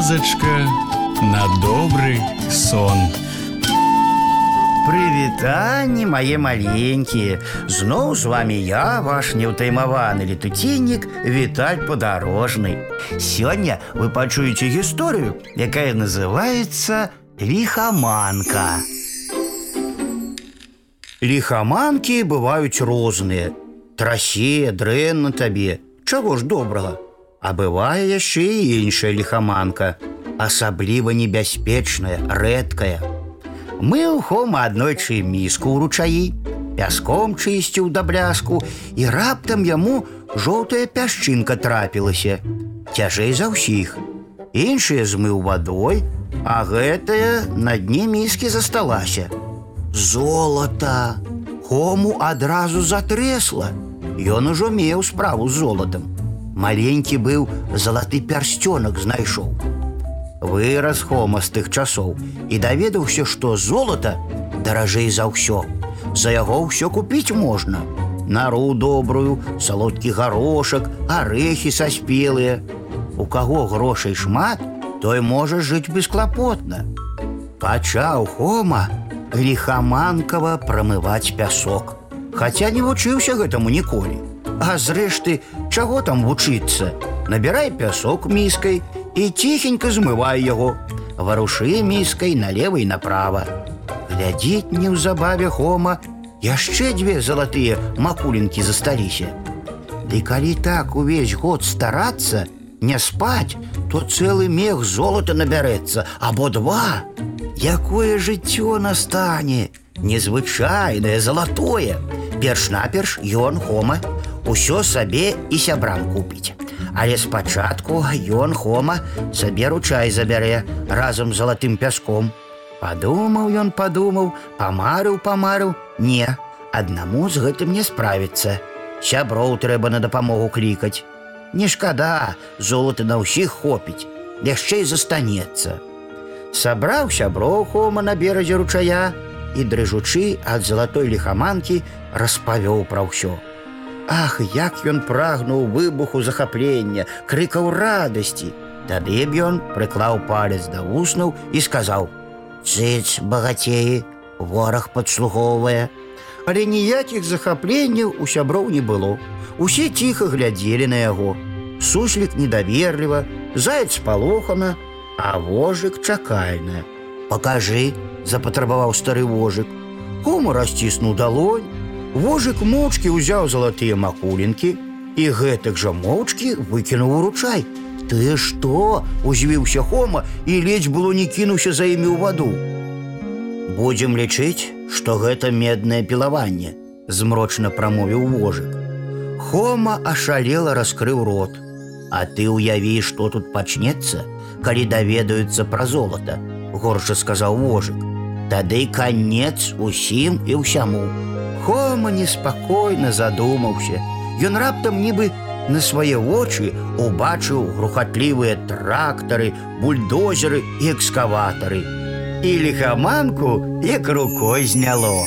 казачка на добрый сон. Прывітанні мае маленькія Зноў з вами я ваш неўтаймаваны летуценнік Віталь падарожны Сёння вы пачуеце гісторыю, якая называется лихаманка Лихаманкі бываюць розныя Трасе, дрэнна табе Чаго ж добрага А бывае яшчэ і іншая лихаманка Асабліва небяспечная, рэдкая Мыў хома аднойчы міску ў ручаі, пяском чысціў да бляску, і раптам яму жоўтая пясчынка трапілася. Цяжэй за ўсіх. Іншыя змыў вадой, а гэтая на дне міскі засталася. Золата! Хому адразу затрэсла. Ён ужо меў справу з золатам. Маленькі быў залаты пярсцёнак знайшоў. Вырас Хома з тых часоў і даведаўся, што золата даражэй за ўсё. За яго ўсё купіць можна. Нару добрую, салодкі гарошак, арэхі саспелыя. У каго грошай шмат, той можа жыць бесклапотна. Пачаў Хома лихаманкава прамываць пясок. Хаця не вучыўся гэтаму ніколі. А зрэшты, чаго там вучыцца? Набірай пясок міскай і ціхенька змывай яго, варушы міскай налево і направо. Глядзець неўзабаве хома, яшчэ дзве залатыя макулінкі засталіся. Ды калі так увесь год старацца, не спаць, то цэлы мех золата набярэцца або два. Якое жыццё настане, незвычайнае залатое. Перш-наперш ён хома, усё сабе і сябрам купіць. Але спачатку ён хома сабе ручай забярэ разам з залатым пяском. Падумаў ён падумаў, памарыў памарыў, не, аднаму з гэтым не справіцца. Сяброў трэба на дапамогу клікаць. Не шкада, золата на ўсіх хопіць, яшчэ і застанецца. Сабраў сяброў хома на беразе ручая і дрыжучы ад залатой лихаманкі распавёў пра ўсё. Ах, як ён прагнуў выбуху захаплення, крыкаў радасці. Тады б ён прыклаў палец да вуснаў і сказаў: « Цыц, багацеі, вораг падслугоўвае. Але ніякіх захапленняў у сяброў не было. Усе ціха глядзелі на яго. Суслік недаверліва, заяц палохана, а вожык чакальна. Пакажы, запатрабаваў стары вожык. Кому расціснуў далонь, Вожык моўчкі ўзяў залатыя макулінкі і гэтак жа моўчкі выкінуў у ручай. Ты што? узвіўся Хома і ледзь было не кінуўся за імі ў ваду. Будзем лічыць, што гэта меднае пілаванне, змрочна прамовіў вожык. Хома ашалела раскрыў рот. А ты ўяві, што тут пачнецца, калі даведаюцца пра золата, горша сказаў вожык. Тады канец усім і ўсяму. Хома неспакойна задумаўся. Ён раптам нібы на свае вочы убачыў грухатлівыя трактары, бульдозеры і экскаватары. І лихаманку як рукой зняло.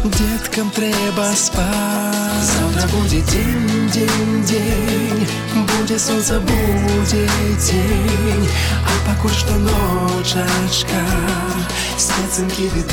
Деткам трэба спаць. Завтра будзе дзень, дзень, дзень, будзе сонца, будзе дзень, а пакуль што ночачка, Специнки від